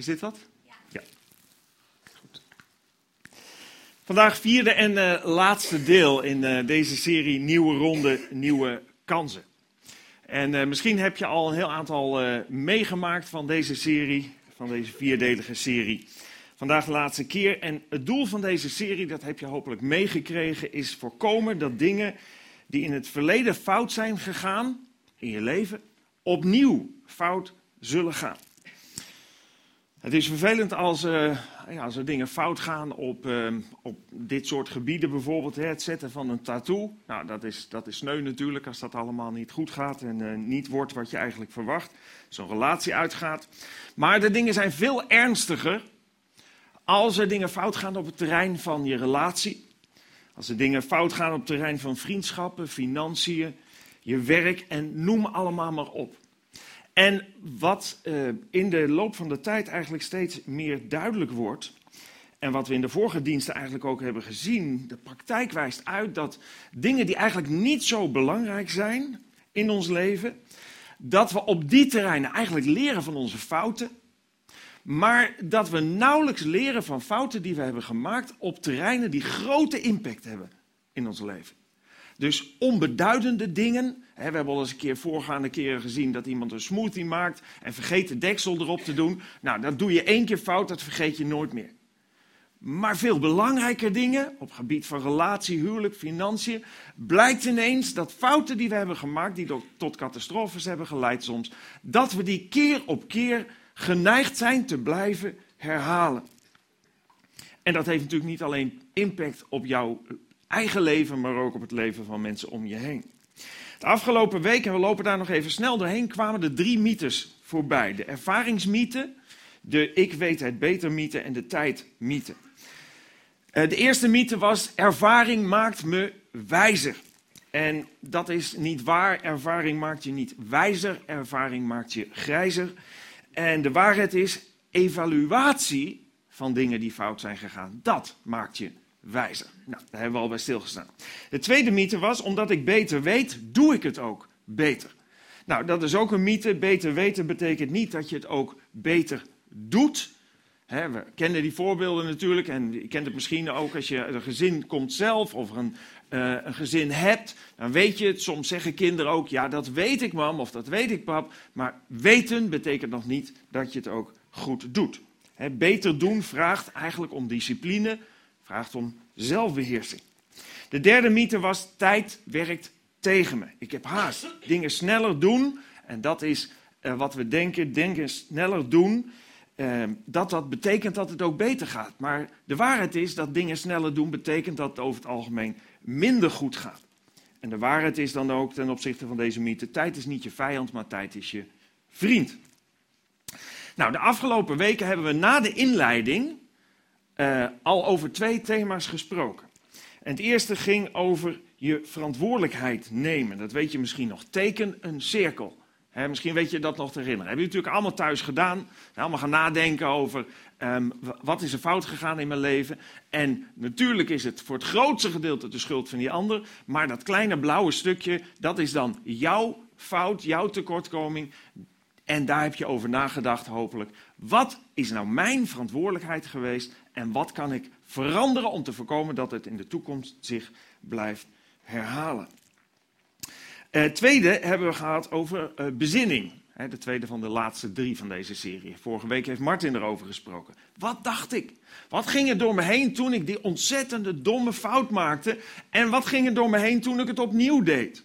Is dit wat? Ja. Goed. Vandaag vierde en uh, laatste deel in uh, deze serie Nieuwe Ronde, Nieuwe Kansen. En uh, misschien heb je al een heel aantal meegemaakt van deze serie, van deze vierdelige serie. Vandaag de laatste keer. En het doel van deze serie, dat heb je hopelijk meegekregen, is voorkomen dat dingen die in het verleden fout zijn gegaan in je leven, opnieuw fout zullen gaan. Het is vervelend als, uh, ja, als er dingen fout gaan op, uh, op dit soort gebieden, bijvoorbeeld hè, het zetten van een tattoo. Nou, dat is, dat is sneu natuurlijk als dat allemaal niet goed gaat en uh, niet wordt wat je eigenlijk verwacht. Zo'n relatie uitgaat. Maar de dingen zijn veel ernstiger als er dingen fout gaan op het terrein van je relatie. Als er dingen fout gaan op het terrein van vriendschappen, financiën, je werk en noem allemaal maar op. En wat uh, in de loop van de tijd eigenlijk steeds meer duidelijk wordt, en wat we in de vorige diensten eigenlijk ook hebben gezien, de praktijk wijst uit dat dingen die eigenlijk niet zo belangrijk zijn in ons leven, dat we op die terreinen eigenlijk leren van onze fouten, maar dat we nauwelijks leren van fouten die we hebben gemaakt op terreinen die grote impact hebben in ons leven. Dus onbeduidende dingen. we hebben al eens een keer voorgaande keren gezien dat iemand een smoothie maakt en vergeet de deksel erop te doen. Nou, dat doe je één keer fout, dat vergeet je nooit meer. Maar veel belangrijker dingen, op gebied van relatie, huwelijk, financiën, blijkt ineens dat fouten die we hebben gemaakt, die tot catastrofes hebben geleid soms, dat we die keer op keer geneigd zijn te blijven herhalen. En dat heeft natuurlijk niet alleen impact op jouw eigen leven, maar ook op het leven van mensen om je heen. De afgelopen weken, we lopen daar nog even snel doorheen, kwamen de drie mythes voorbij. De ervaringsmythe, de ik weet het beter mythe en de tijdmythe. Eh, de eerste mythe was ervaring maakt me wijzer. En dat is niet waar. Ervaring maakt je niet wijzer, ervaring maakt je grijzer. En de waarheid is, evaluatie van dingen die fout zijn gegaan, dat maakt je wijzer. Nou, daar hebben we al bij stilgestaan. De tweede mythe was, omdat ik beter weet, doe ik het ook beter. Nou, dat is ook een mythe. Beter weten betekent niet dat je het ook beter doet. we kennen die voorbeelden natuurlijk en je kent het misschien ook als je een gezin komt zelf of een, uh, een gezin hebt. Dan weet je het, soms zeggen kinderen ook, ja dat weet ik mam of dat weet ik pap. Maar weten betekent nog niet dat je het ook goed doet. beter doen vraagt eigenlijk om discipline, vraagt om zelfbeheersing. De derde mythe was: tijd werkt tegen me. Ik heb haast. Dingen sneller doen. En dat is uh, wat we denken: dingen sneller doen. Uh, dat dat betekent dat het ook beter gaat. Maar de waarheid is dat dingen sneller doen betekent dat het over het algemeen minder goed gaat. En de waarheid is dan ook ten opzichte van deze mythe: tijd is niet je vijand, maar tijd is je vriend. Nou, de afgelopen weken hebben we na de inleiding uh, al over twee thema's gesproken. En het eerste ging over je verantwoordelijkheid nemen. Dat weet je misschien nog. Teken een cirkel. misschien weet je dat nog te herinneren. Hebben jullie natuurlijk allemaal thuis gedaan. Allemaal gaan nadenken over um, wat is er fout gegaan in mijn leven. En natuurlijk is het voor het grootste gedeelte de schuld van die ander. Maar dat kleine blauwe stukje, dat is dan jouw fout, jouw tekortkoming. En daar heb je over nagedacht, hopelijk. Wat is nou mijn verantwoordelijkheid geweest en wat kan ik veranderen om te voorkomen dat het in de toekomst zich blijft herhalen? Uh, tweede hebben we gehad over uh, bezinning. De tweede van de laatste drie van deze serie. Vorige week heeft Martin erover gesproken. Wat dacht ik? Wat ging er door me heen toen ik die ontzettende domme fout maakte? En wat ging er door me heen toen ik het opnieuw deed?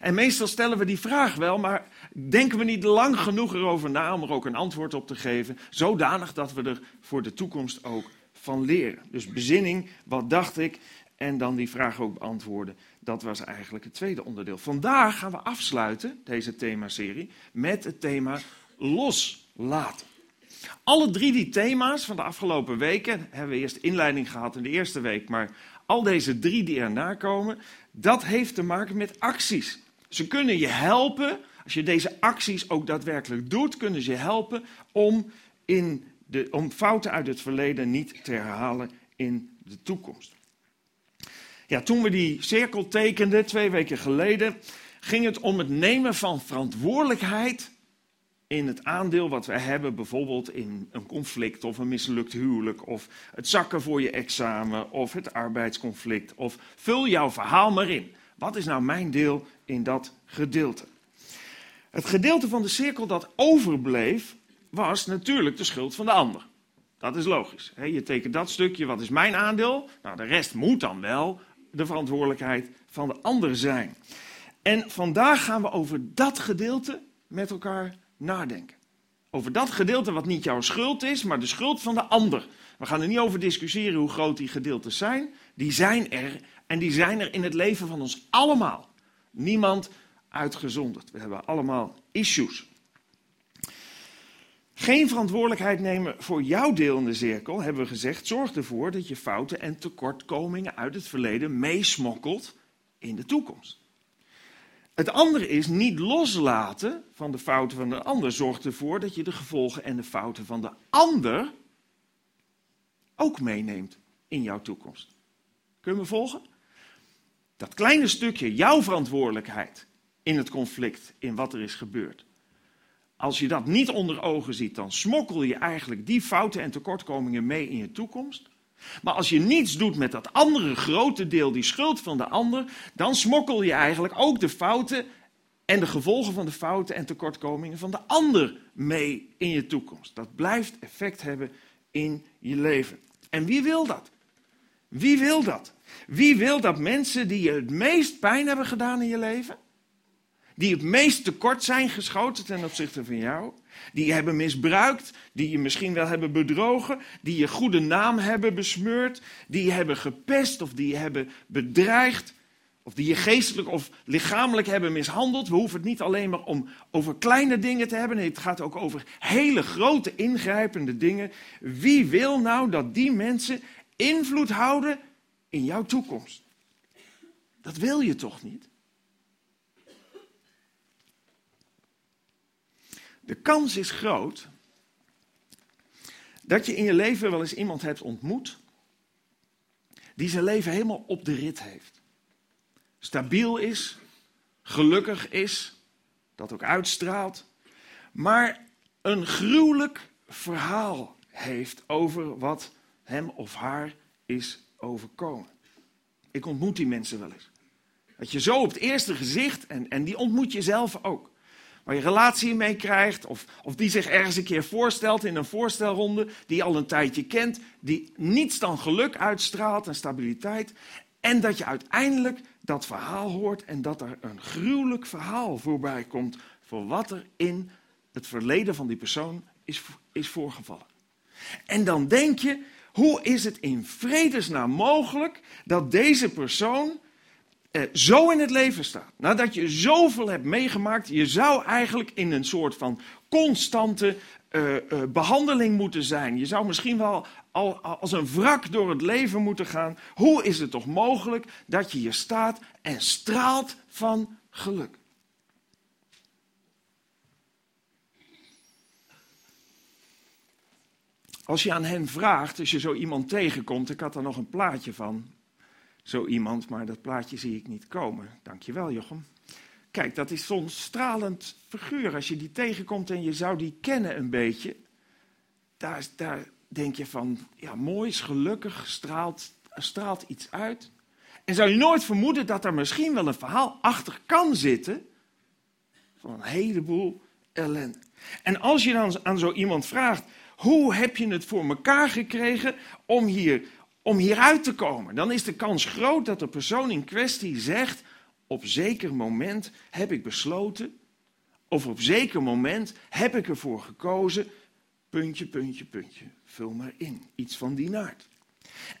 En meestal stellen we die vraag wel, maar denken we niet lang genoeg erover na om er ook een antwoord op te geven, zodanig dat we er voor de toekomst ook van leren. Dus bezinning, wat dacht ik? En dan die vraag ook beantwoorden. Dat was eigenlijk het tweede onderdeel. Vandaag gaan we afsluiten, deze themaserie, met het thema loslaten. Alle drie die thema's van de afgelopen weken hebben we eerst inleiding gehad in de eerste week, maar al deze drie die erna komen, dat heeft te maken met acties. Ze kunnen je helpen, als je deze acties ook daadwerkelijk doet, kunnen ze je helpen om, in de, om fouten uit het verleden niet te herhalen in de toekomst. Ja, toen we die cirkel tekenden, twee weken geleden, ging het om het nemen van verantwoordelijkheid in het aandeel wat wij hebben, bijvoorbeeld in een conflict of een mislukt huwelijk, of het zakken voor je examen, of het arbeidsconflict, of vul jouw verhaal maar in. Wat is nou mijn deel in dat gedeelte? Het gedeelte van de cirkel dat overbleef, was natuurlijk de schuld van de ander. Dat is logisch. Je tekent dat stukje, wat is mijn aandeel? Nou, de rest moet dan wel de verantwoordelijkheid van de ander zijn. En vandaag gaan we over dat gedeelte met elkaar nadenken. Over dat gedeelte wat niet jouw schuld is, maar de schuld van de ander. We gaan er niet over discussiëren hoe groot die gedeeltes zijn. Die zijn er en die zijn er in het leven van ons allemaal. Niemand uitgezonderd. We hebben allemaal issues. Geen verantwoordelijkheid nemen voor jouw deel in de cirkel, hebben we gezegd, zorgt ervoor dat je fouten en tekortkomingen uit het verleden meesmokkelt in de toekomst. Het andere is niet loslaten van de fouten van de ander. Zorgt ervoor dat je de gevolgen en de fouten van de ander ook meeneemt in jouw toekomst. Kun je me volgen? Dat kleine stukje, jouw verantwoordelijkheid in het conflict, in wat er is gebeurd. Als je dat niet onder ogen ziet, dan smokkel je eigenlijk die fouten en tekortkomingen mee in je toekomst. Maar als je niets doet met dat andere grote deel, die schuld van de ander, dan smokkel je eigenlijk ook de fouten en de gevolgen van de fouten en tekortkomingen van de ander mee in je toekomst. Dat blijft effect hebben in je leven. En wie wil dat? Wie wil dat? Wie wil dat mensen die je het meest pijn hebben gedaan in je leven, die het meest tekort zijn geschoten ten opzichte van jou, die je hebben misbruikt, die je misschien wel hebben bedrogen, die je goede naam hebben besmeurd, die je hebben gepest of die je hebben bedreigd, of die je geestelijk of lichamelijk hebben mishandeld. We hoeven het niet alleen maar om over kleine dingen te hebben, nee, het gaat ook over hele grote ingrijpende dingen. Wie wil nou dat die mensen invloed houden in jouw toekomst? Dat wil je toch niet? De kans is groot dat je in je leven wel eens iemand hebt ontmoet die zijn leven helemaal op de rit heeft. Stabiel is, gelukkig is, dat ook uitstraalt, maar een gruwelijk verhaal heeft over wat hem of haar is overkomen. Ik ontmoet die mensen wel eens. Dat je zo op het eerste gezicht, en, en die ontmoet je zelf ook waar je relatie mee krijgt, of, of die zich ergens een keer voorstelt in een voorstelronde, die al een tijdje kent, die niets dan geluk uitstraalt en stabiliteit. En dat je uiteindelijk dat verhaal hoort en dat er een gruwelijk verhaal voorbij komt voor wat er in het verleden van die persoon is, is voorgevallen. En dan denk je, hoe is het in vredesnaam mogelijk dat deze persoon eh, zo in het leven staat, nadat je zoveel hebt meegemaakt, je zou eigenlijk in een soort van constante uh, uh, behandeling moeten zijn. Je zou misschien wel al, als een wrak door het leven moeten gaan. Hoe is het toch mogelijk dat je hier staat en straalt van geluk? Als je aan hen vraagt, als je zo iemand tegenkomt, ik had er nog een plaatje van, zo iemand, maar dat plaatje zie ik niet komen. Dankjewel, Jochem. Kijk, dat is zo'n stralend figuur. Als je die tegenkomt en je zou die kennen een beetje, daar, daar denk je van, ja, mooi, is gelukkig, straalt, straalt iets uit. En zou je nooit vermoeden dat er misschien wel een verhaal achter kan zitten van een heleboel ellende. En als je dan aan zo iemand vraagt, hoe heb je het voor elkaar gekregen om hier om hieruit te komen. Dan is de kans groot dat de persoon in kwestie zegt: op zeker moment heb ik besloten, of op zeker moment heb ik ervoor gekozen, puntje, puntje, puntje. Vul maar in, iets van die naart.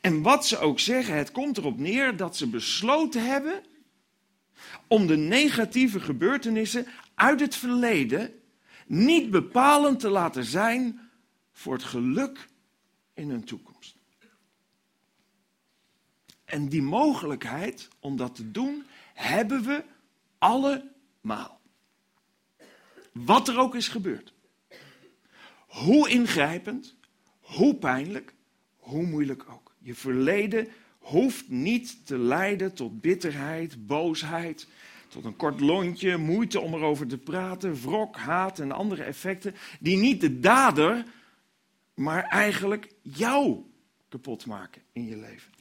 En wat ze ook zeggen, het komt erop neer dat ze besloten hebben om de negatieve gebeurtenissen uit het verleden niet bepalend te laten zijn voor het geluk in hun toekomst. En die mogelijkheid om dat te doen, hebben we allemaal. Wat er ook is gebeurd. Hoe ingrijpend, hoe pijnlijk, hoe moeilijk ook. Je verleden hoeft niet te leiden tot bitterheid, boosheid, tot een kort lontje, moeite om erover te praten, wrok, haat en andere effecten, die niet de dader, maar eigenlijk jou kapot maken in je leven.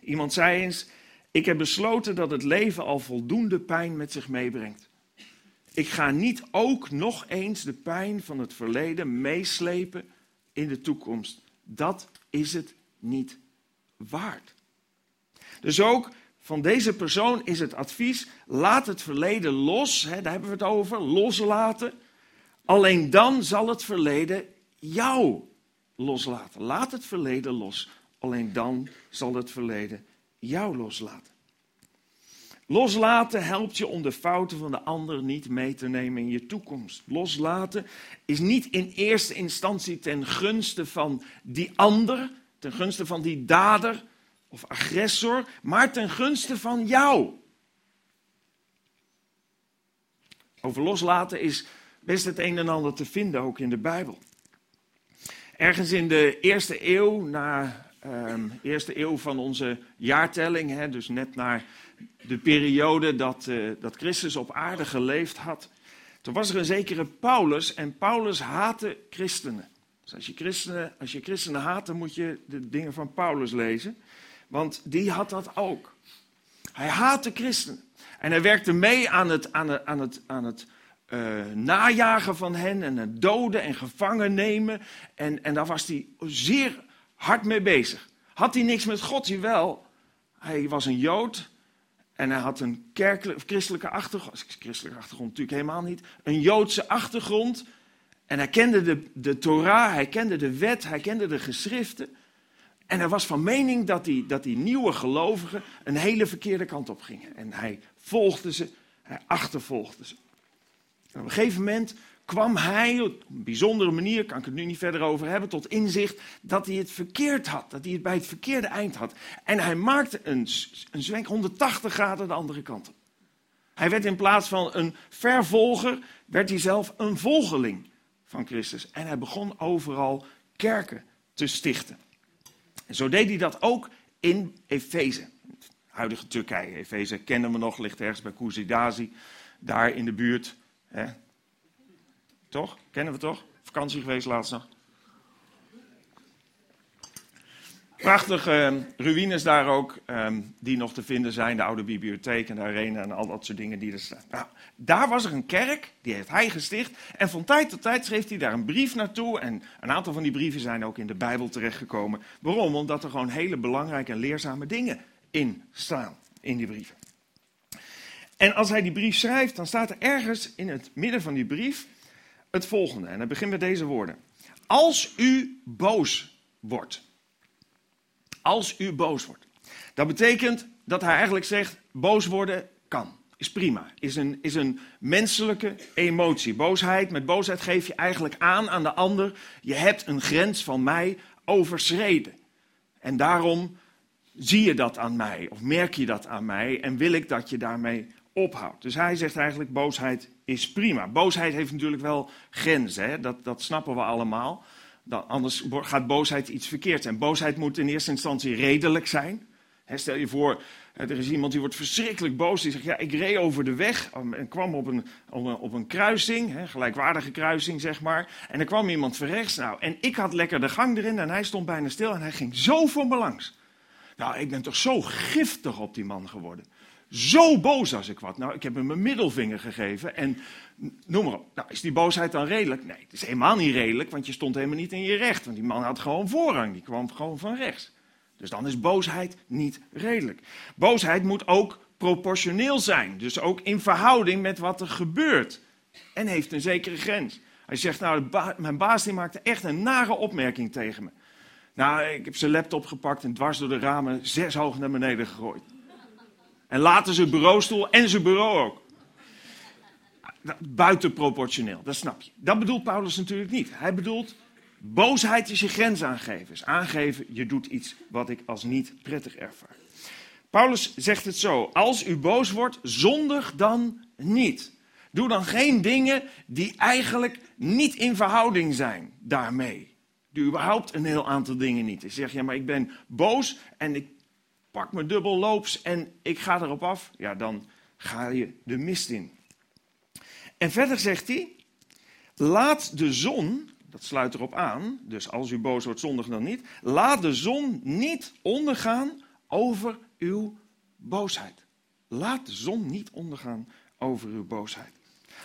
Iemand zei eens: Ik heb besloten dat het leven al voldoende pijn met zich meebrengt. Ik ga niet ook nog eens de pijn van het verleden meeslepen in de toekomst. Dat is het niet waard. Dus ook van deze persoon is het advies: laat het verleden los. Hè, daar hebben we het over, loslaten. Alleen dan zal het verleden jou loslaten. Laat het verleden los. Alleen dan zal het verleden jou loslaten. Loslaten helpt je om de fouten van de ander niet mee te nemen in je toekomst. Loslaten is niet in eerste instantie ten gunste van die ander, ten gunste van die dader of agressor, maar ten gunste van jou. Over loslaten is best het een en ander te vinden, ook in de Bijbel. Ergens in de eerste eeuw, na um, eerste eeuw van onze jaartelling, hè, dus net na de periode dat, uh, dat Christus op aarde geleefd had, toen was er een zekere Paulus en Paulus haatte christenen. Dus als je christenen, als je christenen haat, dan moet je de dingen van Paulus lezen, want die had dat ook. Hij haatte christenen en hij werkte mee aan het, aan het, aan het, aan het uh, najagen van hen en het doden en gevangen nemen. En, en daar was hij zeer hard mee bezig. Had hij niks met God? Jawel. Hij was een Jood en hij had een kerkelijke, christelijke achtergrond. Christelijke achtergrond natuurlijk helemaal niet. Een Joodse achtergrond. En hij kende de, de Torah, hij kende de wet, hij kende de geschriften. En hij was van mening dat die, dat die nieuwe gelovigen een hele verkeerde kant op gingen. En hij volgde ze, hij achtervolgde ze. En op een gegeven moment kwam hij op een bijzondere manier, kan ik het nu niet verder over hebben, tot inzicht dat hij het verkeerd had. Dat hij het bij het verkeerde eind had. En hij maakte een, een zwenk 180 graden de andere kant op. Hij werd in plaats van een vervolger, werd hij zelf een volgeling van Christus. En hij begon overal kerken te stichten. En zo deed hij dat ook in Efeze. huidige Turkije. Efeze kennen we nog, ligt ergens bij Kuzidazi, daar in de buurt. Hè? Toch? Kennen we toch? Vakantie geweest laatst nog. Prachtige uh, ruïnes daar ook, um, die nog te vinden zijn. De oude bibliotheek en de arena en al dat soort dingen die er staan. Nou, daar was er een kerk, die heeft hij gesticht. En van tijd tot tijd schreef hij daar een brief naartoe. En een aantal van die brieven zijn ook in de Bijbel terechtgekomen. Waarom? Omdat er gewoon hele belangrijke en leerzame dingen in staan, in die brieven. En als hij die brief schrijft, dan staat er ergens in het midden van die brief het volgende. En dan begint met deze woorden. Als u boos wordt. Als u boos wordt. Dat betekent dat hij eigenlijk zegt, boos worden kan. Is prima. Is een, is een menselijke emotie. Boosheid, met boosheid geef je eigenlijk aan aan de ander. Je hebt een grens van mij overschreden. En daarom zie je dat aan mij, of merk je dat aan mij, en wil ik dat je daarmee Dus hij zegt eigenlijk, boosheid is prima. Boosheid heeft natuurlijk wel grenzen, hè? Dat, dat snappen we allemaal. Dan, anders gaat boosheid iets verkeerd zijn. Boosheid moet in eerste instantie redelijk zijn. stel je voor, er is iemand die wordt verschrikkelijk boos. Die zegt, ja, ik reed over de weg en kwam op een, op een, kruising, gelijkwaardige kruising, zeg maar. En er kwam iemand van rechts. Nou, en ik had lekker de gang erin en hij stond bijna stil en hij ging zo voor me langs. Nou, ik ben toch zo giftig op die man geworden. Zo boos als ik wat. Nou, ik heb hem mijn middelvinger gegeven en noem maar op. Nou, is die boosheid dan redelijk? Nee, het is helemaal niet redelijk, want je stond helemaal niet in je recht. Want die man had gewoon voorrang, die kwam gewoon van rechts. Dus dan is boosheid niet redelijk. Boosheid moet ook proportioneel zijn, dus ook in verhouding met wat er gebeurt. En heeft een zekere grens. Hij zegt, nou, mijn baas die maakte echt een nare opmerking tegen me. Nou, ik heb zijn laptop gepakt en dwars door de ramen zes hoog naar beneden gegooid. En later zijn bureaustoel en zijn bureau ook. Buitenproportioneel, dat snap je. Dat bedoelt Paulus natuurlijk niet. Hij bedoelt, boosheid is je grens aangeven. Is aangeven, je doet iets wat ik als niet prettig ervaar. Paulus zegt het zo, als u boos wordt, zondig dan niet. Doe dan geen dingen die eigenlijk niet in verhouding zijn daarmee. Doe überhaupt een heel aantal dingen niet. Je zegt, ja, maar ik ben boos en ik pak me dubbel loops en ik ga erop af, ja, dan ga je de mist in. En verder zegt hij, laat de zon, dat sluit erop aan, dus als u boos wordt, zondig dan niet, laat de zon niet ondergaan over uw boosheid. Laat de zon niet ondergaan over uw boosheid.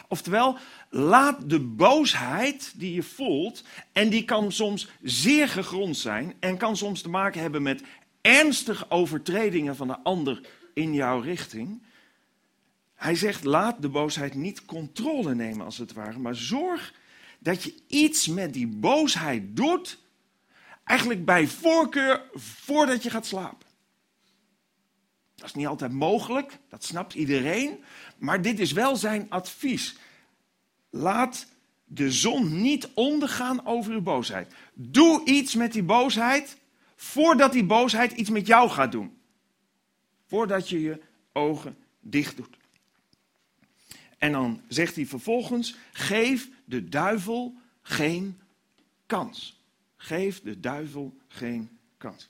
Oftewel, laat de boosheid die je voelt, en die kan soms zeer gegrond zijn en kan soms te maken hebben met ernstige overtredingen van de ander in jouw richting. Hij zegt, laat de boosheid niet controle nemen als het ware, maar zorg dat je iets met die boosheid doet, eigenlijk bij voorkeur voordat je gaat slapen. Dat is niet altijd mogelijk, dat snapt iedereen, maar dit is wel zijn advies. Laat de zon niet ondergaan over uw boosheid. Doe iets met die boosheid voordat die boosheid iets met jou gaat doen. Voordat je je ogen dicht doet. En dan zegt hij vervolgens: geef de duivel geen kans. Geef de duivel geen kans.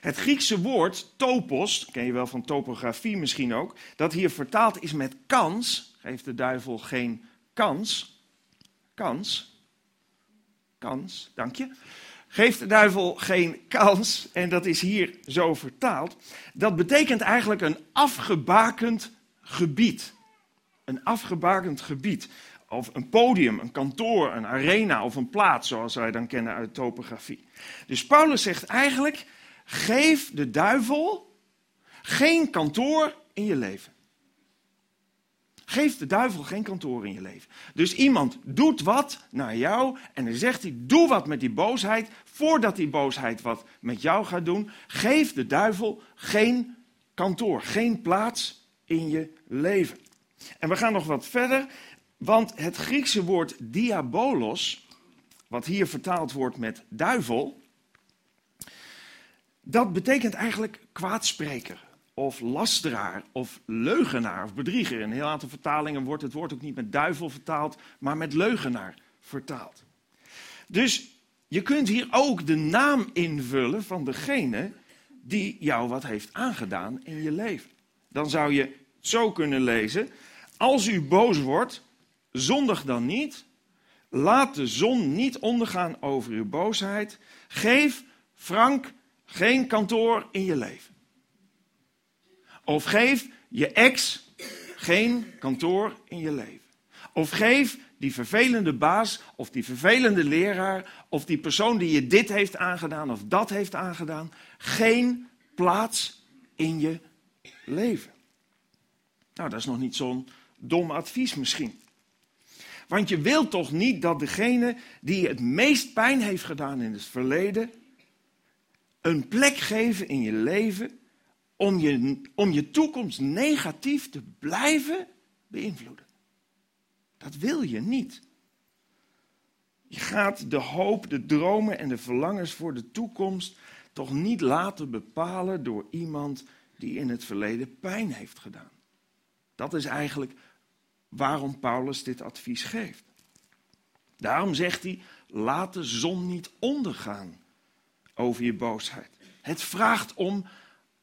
Het Griekse woord topos, ken je wel van topografie misschien ook, dat hier vertaald is met kans, geeft de duivel geen kans. Kans. Kans, dank je. Geeft de duivel geen kans, en dat is hier zo vertaald. Dat betekent eigenlijk een afgebakend gebied. Een afgebakend gebied. Of een podium, een kantoor, een arena of een plaats, zoals wij dan kennen uit topografie. Dus Paulus zegt eigenlijk: geef de duivel geen kantoor in je leven. Geef de duivel geen kantoor in je leven. Dus iemand doet wat naar jou en dan zegt hij: doe wat met die boosheid. Voordat die boosheid wat met jou gaat doen, geef de duivel geen kantoor, geen plaats in je leven. En we gaan nog wat verder, want het Griekse woord diabolos, wat hier vertaald wordt met duivel, dat betekent eigenlijk kwaadspreker of lasteraar of leugenaar of bedrieger. In een heel aantal vertalingen wordt het woord ook niet met duivel vertaald, maar met leugenaar vertaald. Dus je kunt hier ook de naam invullen van degene die jou wat heeft aangedaan in je leven. Dan zou je zo kunnen lezen: Als u boos wordt, zondig dan niet. Laat de zon niet ondergaan over uw boosheid. Geef Frank geen kantoor in je leven. Of geef je ex geen kantoor in je leven. Of geef die vervelende baas of die vervelende leraar of die persoon die je dit heeft aangedaan of dat heeft aangedaan geen plaats in je leven. Nou, dat is nog niet zo'n dom advies misschien. Want je wilt toch niet dat degene die het meest pijn heeft gedaan in het verleden, een plek geven in je leven om je, om je toekomst negatief te blijven beïnvloeden. Dat wil je niet. Je gaat de hoop, de dromen en de verlangens voor de toekomst toch niet laten bepalen door iemand die in het verleden pijn heeft gedaan. Dat is eigenlijk waarom Paulus dit advies geeft. Daarom zegt hij: laat de zon niet ondergaan over je boosheid. Het vraagt om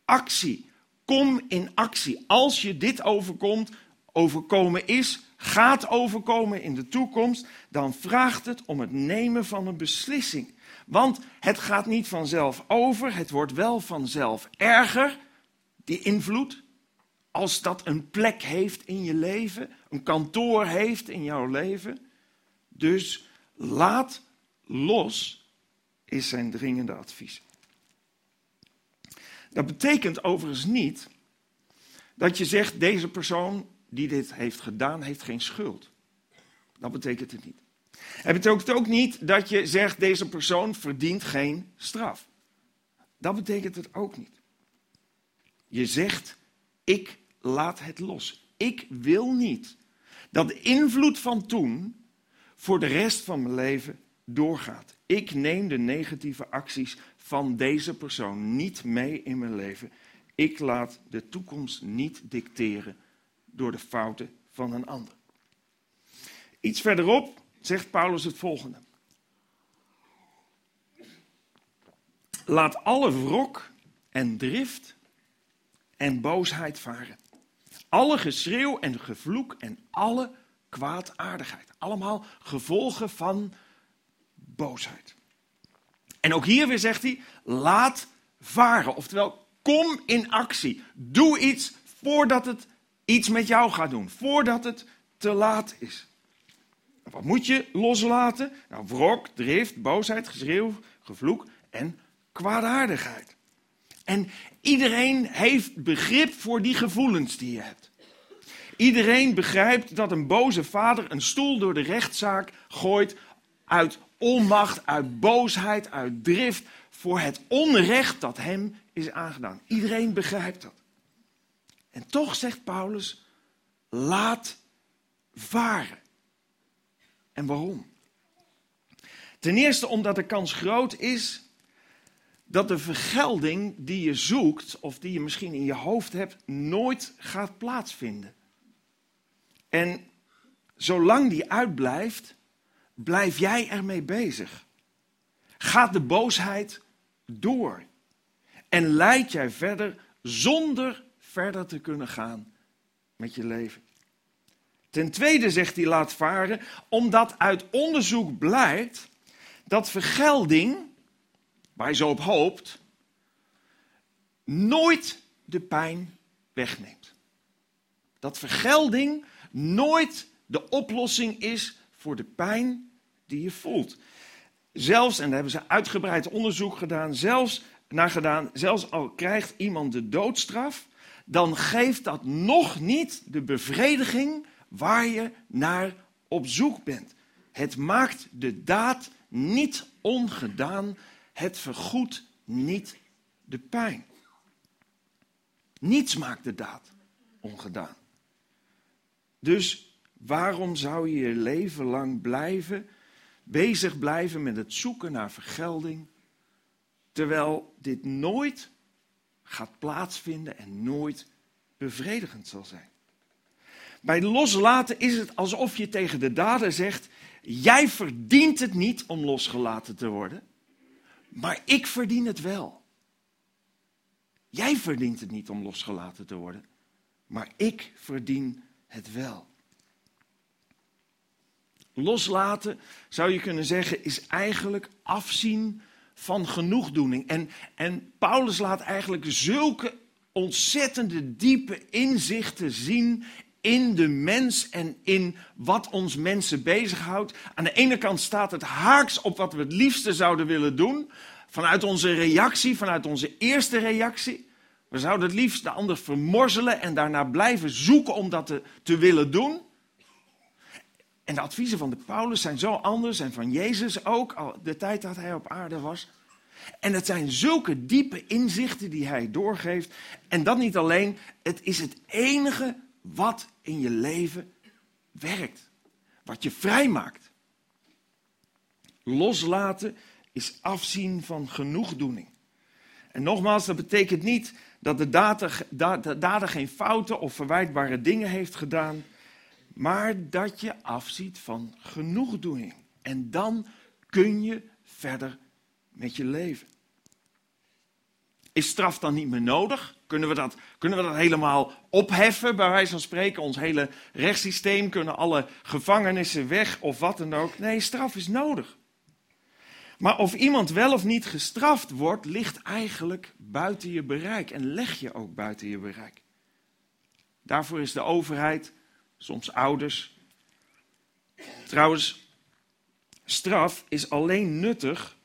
actie. Kom in actie. Als je dit overkomt, overkomen is, gaat overkomen in de toekomst, dan vraagt het om het nemen van een beslissing. Want het gaat niet vanzelf over, het wordt wel vanzelf erger, die invloed, als dat een plek heeft in je leven, een kantoor heeft in jouw leven. Dus laat los, is zijn dringende advies. Dat betekent overigens niet dat je zegt, deze persoon die dit heeft gedaan, heeft geen schuld. Dat betekent het niet. Het betekent ook niet dat je zegt, deze persoon verdient geen straf. Dat betekent het ook niet. Je zegt, ik laat het los. Ik wil niet dat de invloed van toen voor de rest van mijn leven doorgaat. Ik neem de negatieve acties van deze persoon niet mee in mijn leven. Ik laat de toekomst niet dicteren door de fouten van een ander. Iets verderop zegt Paulus het volgende. Laat alle wrok en drift en boosheid varen. Alle geschreeuw en gevloek en alle kwaadaardigheid. Allemaal gevolgen van boosheid. En ook hier weer zegt hij, laat varen. Oftewel, kom in actie. Doe iets voordat het iets met jou gaat doen. Voordat het te laat is. Wat moet je loslaten? Nou, wrok, drift, boosheid, geschreeuw, gevloek en kwaadaardigheid. En iedereen heeft begrip voor die gevoelens die je hebt. Iedereen begrijpt dat een boze vader een stoel door de rechtszaak gooit uit onmacht, uit boosheid, uit drift voor het onrecht dat hem is aangedaan. Iedereen begrijpt dat. En toch zegt Paulus: laat varen. En waarom? Ten eerste omdat de kans groot is dat de vergelding die je zoekt, of die je misschien in je hoofd hebt, nooit gaat plaatsvinden. En zolang die uitblijft, blijf jij ermee bezig. Gaat de boosheid door. En leid jij verder zonder verder te kunnen gaan met je leven. Ten tweede zegt hij laat varen, omdat uit onderzoek blijkt dat vergelding, waar je zo op hoopt, nooit de pijn wegneemt. Dat vergelding nooit de oplossing is voor de pijn die je voelt. Zelfs, en daar hebben ze uitgebreid onderzoek gedaan, zelfs, naar gedaan, zelfs al krijgt iemand de doodstraf, dan geeft dat nog niet de bevrediging waar je naar op zoek bent. Het maakt de daad niet ongedaan, het vergoedt niet de pijn. Niets maakt de daad ongedaan. Dus waarom zou je je leven lang blijven, bezig blijven met het zoeken naar vergelding, terwijl dit nooit gaat plaatsvinden en nooit bevredigend zal zijn? Bij loslaten is het alsof je tegen de dader zegt: Jij verdient het niet om losgelaten te worden, maar ik verdien het wel. Jij verdient het niet om losgelaten te worden, maar ik verdien het wel. Loslaten, zou je kunnen zeggen, is eigenlijk afzien van genoegdoening. En, en Paulus laat eigenlijk zulke ontzettende diepe inzichten zien in de mens en in wat ons mensen bezighoudt. Aan de ene kant staat het haaks op wat we het liefste zouden willen doen. Vanuit onze reactie, vanuit onze eerste reactie. We zouden het liefst de ander vermorzelen en daarna blijven zoeken om dat te, te willen doen. En de adviezen van de Paulus zijn zo anders en van Jezus ook, al de tijd dat hij op aarde was. En het zijn zulke diepe inzichten die hij doorgeeft. En dat niet alleen, het is het enige wat in je leven werkt. Wat je vrijmaakt. Loslaten is afzien van genoegdoening. En nogmaals, dat betekent niet dat de dader, de dader geen fouten of verwijtbare dingen heeft gedaan, maar dat je afziet van genoegdoening. En dan kun je verder met je leven. Is straf dan niet meer nodig? Kunnen we, dat, kunnen we dat helemaal opheffen, bij wijze van spreken? Ons hele rechtssysteem, kunnen alle gevangenissen weg of wat dan ook? Nee, straf is nodig. Maar of iemand wel of niet gestraft wordt, ligt eigenlijk buiten je bereik en leg je ook buiten je bereik. Daarvoor is de overheid, soms ouders. Trouwens, straf is alleen nuttig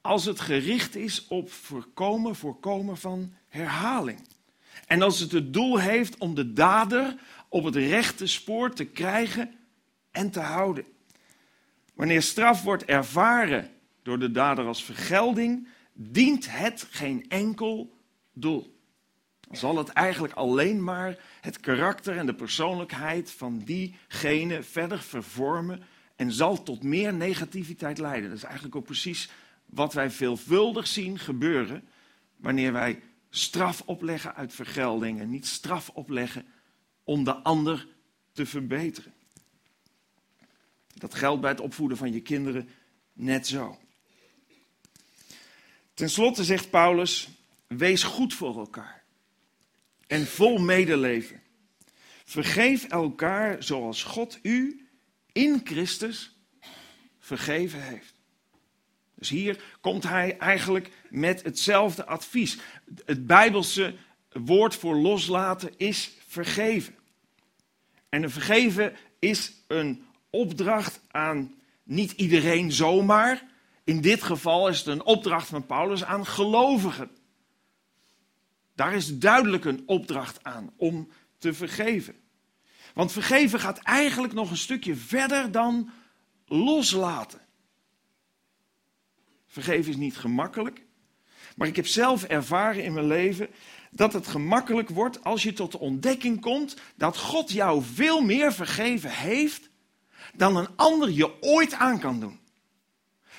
als het gericht is op voorkomen, voorkomen van herhaling. En als het het doel heeft om de dader op het rechte spoor te krijgen en te houden. Wanneer straf wordt ervaren door de dader als vergelding, dient het geen enkel doel. Zal het eigenlijk alleen maar het karakter en de persoonlijkheid van diegene verder vervormen en zal tot meer negativiteit leiden. Dat is eigenlijk ook precies wat wij veelvuldig zien gebeuren wanneer wij straf opleggen uit vergelding en niet straf opleggen om de ander te verbeteren. Dat geldt bij het opvoeden van je kinderen net zo. Ten slotte zegt Paulus: wees goed voor elkaar en vol medeleven. Vergeef elkaar zoals God u in Christus vergeven heeft. Dus hier komt hij eigenlijk met hetzelfde advies. Het Bijbelse woord voor loslaten is vergeven. En een vergeven is een opdracht aan niet iedereen zomaar. In dit geval is het een opdracht van Paulus aan gelovigen. Daar is duidelijk een opdracht aan om te vergeven. Want vergeven gaat eigenlijk nog een stukje verder dan loslaten. Vergeven is niet gemakkelijk. Maar ik heb zelf ervaren in mijn leven dat het gemakkelijk wordt als je tot de ontdekking komt dat God jou veel meer vergeven heeft dan een ander je ooit aan kan doen.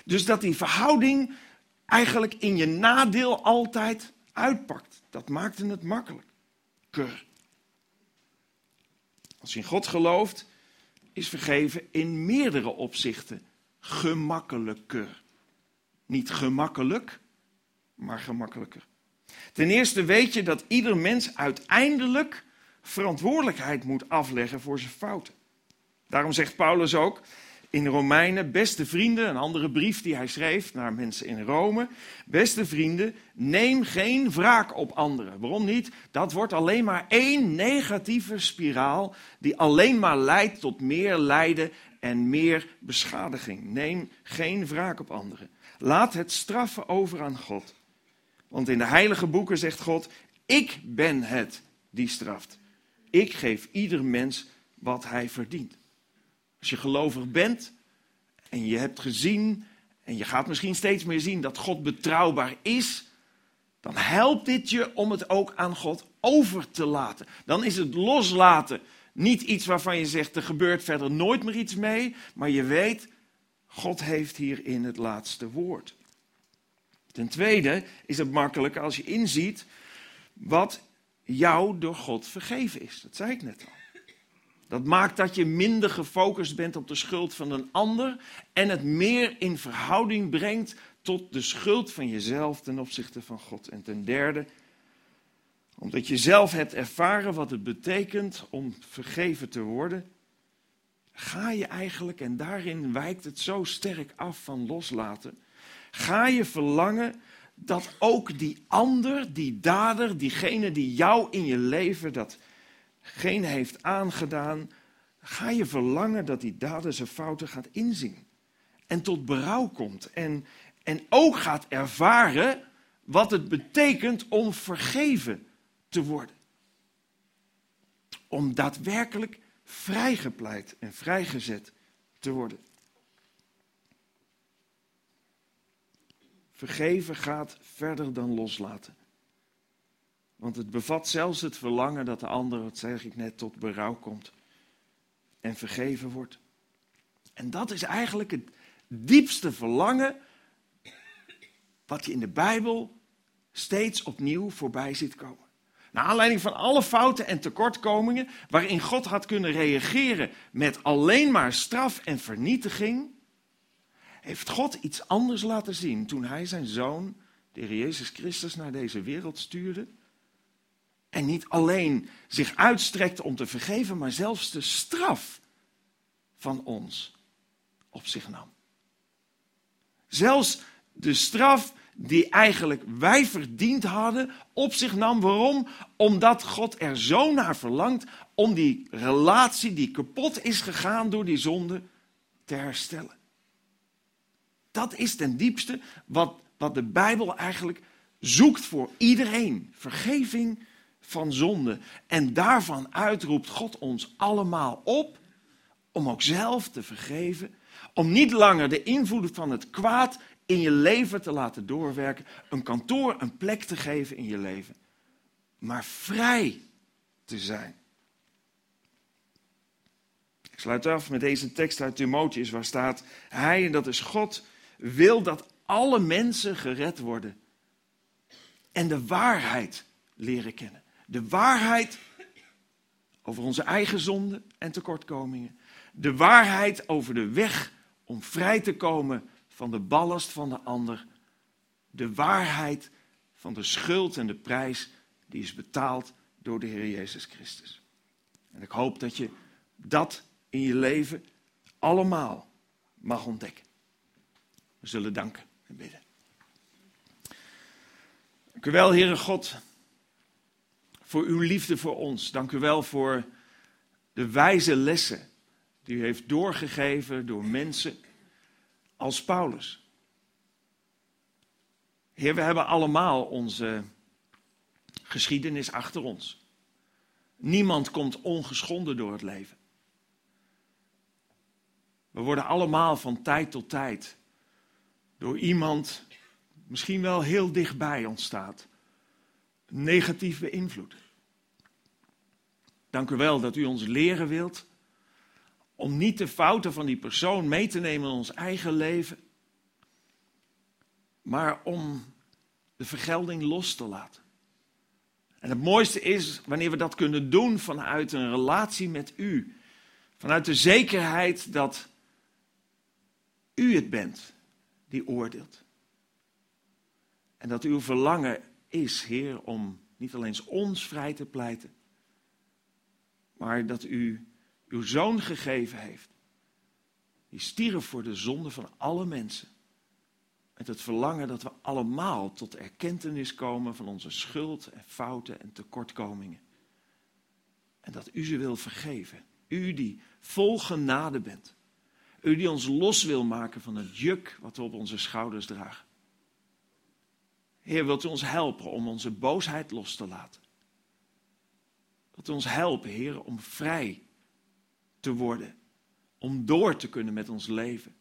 Dus dat die verhouding eigenlijk in je nadeel altijd uitpakt. Dat maakte het makkelijk. Keur. Als je in God gelooft, is vergeven in meerdere opzichten gemakkelijker. Niet gemakkelijk, maar gemakkelijker. Ten eerste weet je dat ieder mens uiteindelijk verantwoordelijkheid moet afleggen voor zijn fouten. Daarom zegt Paulus ook in Romeinen, beste vrienden, een andere brief die hij schreef naar mensen in Rome. Beste vrienden, neem geen wraak op anderen. Waarom niet? Dat wordt alleen maar één negatieve spiraal die alleen maar leidt tot meer lijden en meer beschadiging. Neem geen wraak op anderen. Laat het straffen over aan God. Want in de heilige boeken zegt God, ik ben het die straft. Ik geef ieder mens wat hij verdient. Als je gelovig bent en je hebt gezien en je gaat misschien steeds meer zien dat God betrouwbaar is, dan helpt dit je om het ook aan God over te laten. Dan is het loslaten niet iets waarvan je zegt er gebeurt verder nooit meer iets mee, maar je weet, God heeft hierin het laatste woord. Ten tweede is het makkelijk als je inziet wat jou door God vergeven is. Dat zei ik net al. Dat maakt dat je minder gefocust bent op de schuld van een ander en het meer in verhouding brengt tot de schuld van jezelf ten opzichte van God. En ten derde, omdat je zelf hebt ervaren wat het betekent om vergeven te worden, ga je eigenlijk, en daarin wijkt het zo sterk af van loslaten, ga je verlangen dat ook die ander, die dader, diegene die jou in je leven datgene heeft aangedaan, ga je verlangen dat die dader zijn fouten gaat inzien. En tot berouw komt. En, en ook gaat ervaren wat het betekent om vergeven te worden. Om daadwerkelijk vrijgepleit en vrijgezet te worden. Vergeven gaat verder dan loslaten. Want het bevat zelfs het verlangen dat de ander, wat zeg ik net, tot berouw komt en vergeven wordt. En dat is eigenlijk het diepste verlangen wat je in de Bijbel steeds opnieuw voorbij ziet komen. Naar aanleiding van alle fouten en tekortkomingen waarin God had kunnen reageren met alleen maar straf en vernietiging, heeft God iets anders laten zien toen hij zijn zoon, de Heer Jezus Christus, naar deze wereld stuurde. En niet alleen zich uitstrekte om te vergeven, maar zelfs de straf van ons op zich nam. Zelfs de straf die eigenlijk wij verdiend hadden, op zich nam. Waarom? Omdat God er zo naar verlangt om die relatie die kapot is gegaan door die zonde te herstellen. Dat is ten diepste wat, wat de Bijbel eigenlijk zoekt voor iedereen. Vergeving van zonde. En daarvan uitroept God ons allemaal op om ook zelf te vergeven. Om niet langer de invloed van het kwaad in je leven te laten doorwerken. Een kantoor een plek te geven in je leven. Maar vrij te zijn. Ik sluit af met deze tekst uit Timotheus waar staat: Hij, en dat is God, wil dat alle mensen gered worden en de waarheid leren kennen. De waarheid over onze eigen zonden en tekortkomingen. De waarheid over de weg om vrij te komen van de ballast van de ander. De waarheid van de schuld en de prijs die is betaald door de Heer Jezus Christus. En ik hoop dat je dat in je leven allemaal mag ontdekken. We zullen danken en bidden. Dank u wel, Heere God, voor uw liefde voor ons. Dank u wel voor de wijze lessen die u heeft doorgegeven door mensen als Paulus. Heer, we hebben allemaal onze geschiedenis achter ons. Niemand komt ongeschonden door het leven. We worden allemaal van tijd tot tijd door iemand, misschien wel heel dichtbij ons staat, negatief beïnvloed. Dank u wel dat u ons leren wilt om niet de fouten van die persoon mee te nemen in ons eigen leven, maar om de vergelding los te laten. En het mooiste is wanneer we dat kunnen doen vanuit een relatie met u. Vanuit de zekerheid dat u het bent die oordeelt. En dat uw verlangen is, Heer, om niet alleen ons vrij te pleiten, maar dat u uw zoon gegeven heeft. Die stierf voor de zonde van alle mensen. Met het verlangen dat we allemaal tot erkentenis komen van onze schuld en fouten en tekortkomingen. En dat u ze wil vergeven. U die vol genade bent. U die ons los wil maken van het juk wat we op onze schouders dragen. Heer, wilt u ons helpen om onze boosheid los te laten? Wilt u ons helpen, Heer, om vrij te worden. Om door te kunnen met ons leven.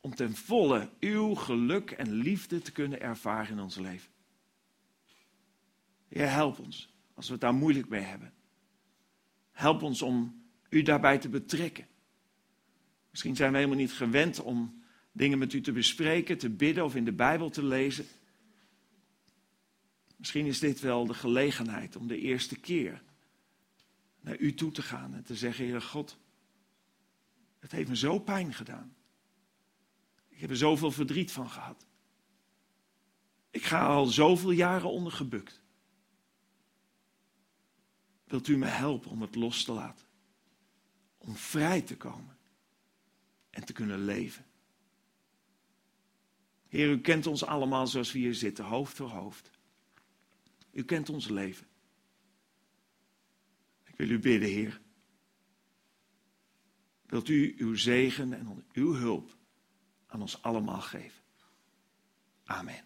Om ten volle uw geluk en liefde te kunnen ervaren in ons leven. Heer, help ons als we het daar moeilijk mee hebben. Help ons om u daarbij te betrekken. Misschien zijn we helemaal niet gewend om dingen met u te bespreken, te bidden of in de Bijbel te lezen. Misschien is dit wel de gelegenheid om de eerste keer naar u toe te gaan en te zeggen, Heere God, het heeft me zo pijn gedaan. Ik heb er zoveel verdriet van gehad. Ik ga al zoveel jaren onder gebukt. Wilt u me helpen om het los te laten? Om vrij te komen en te kunnen leven. Heer, u kent ons allemaal zoals we hier zitten, hoofd voor hoofd. U kent ons leven. Ik wil u bidden, Heer. Wilt u uw zegen en uw hulp aan ons allemaal geven. Amen.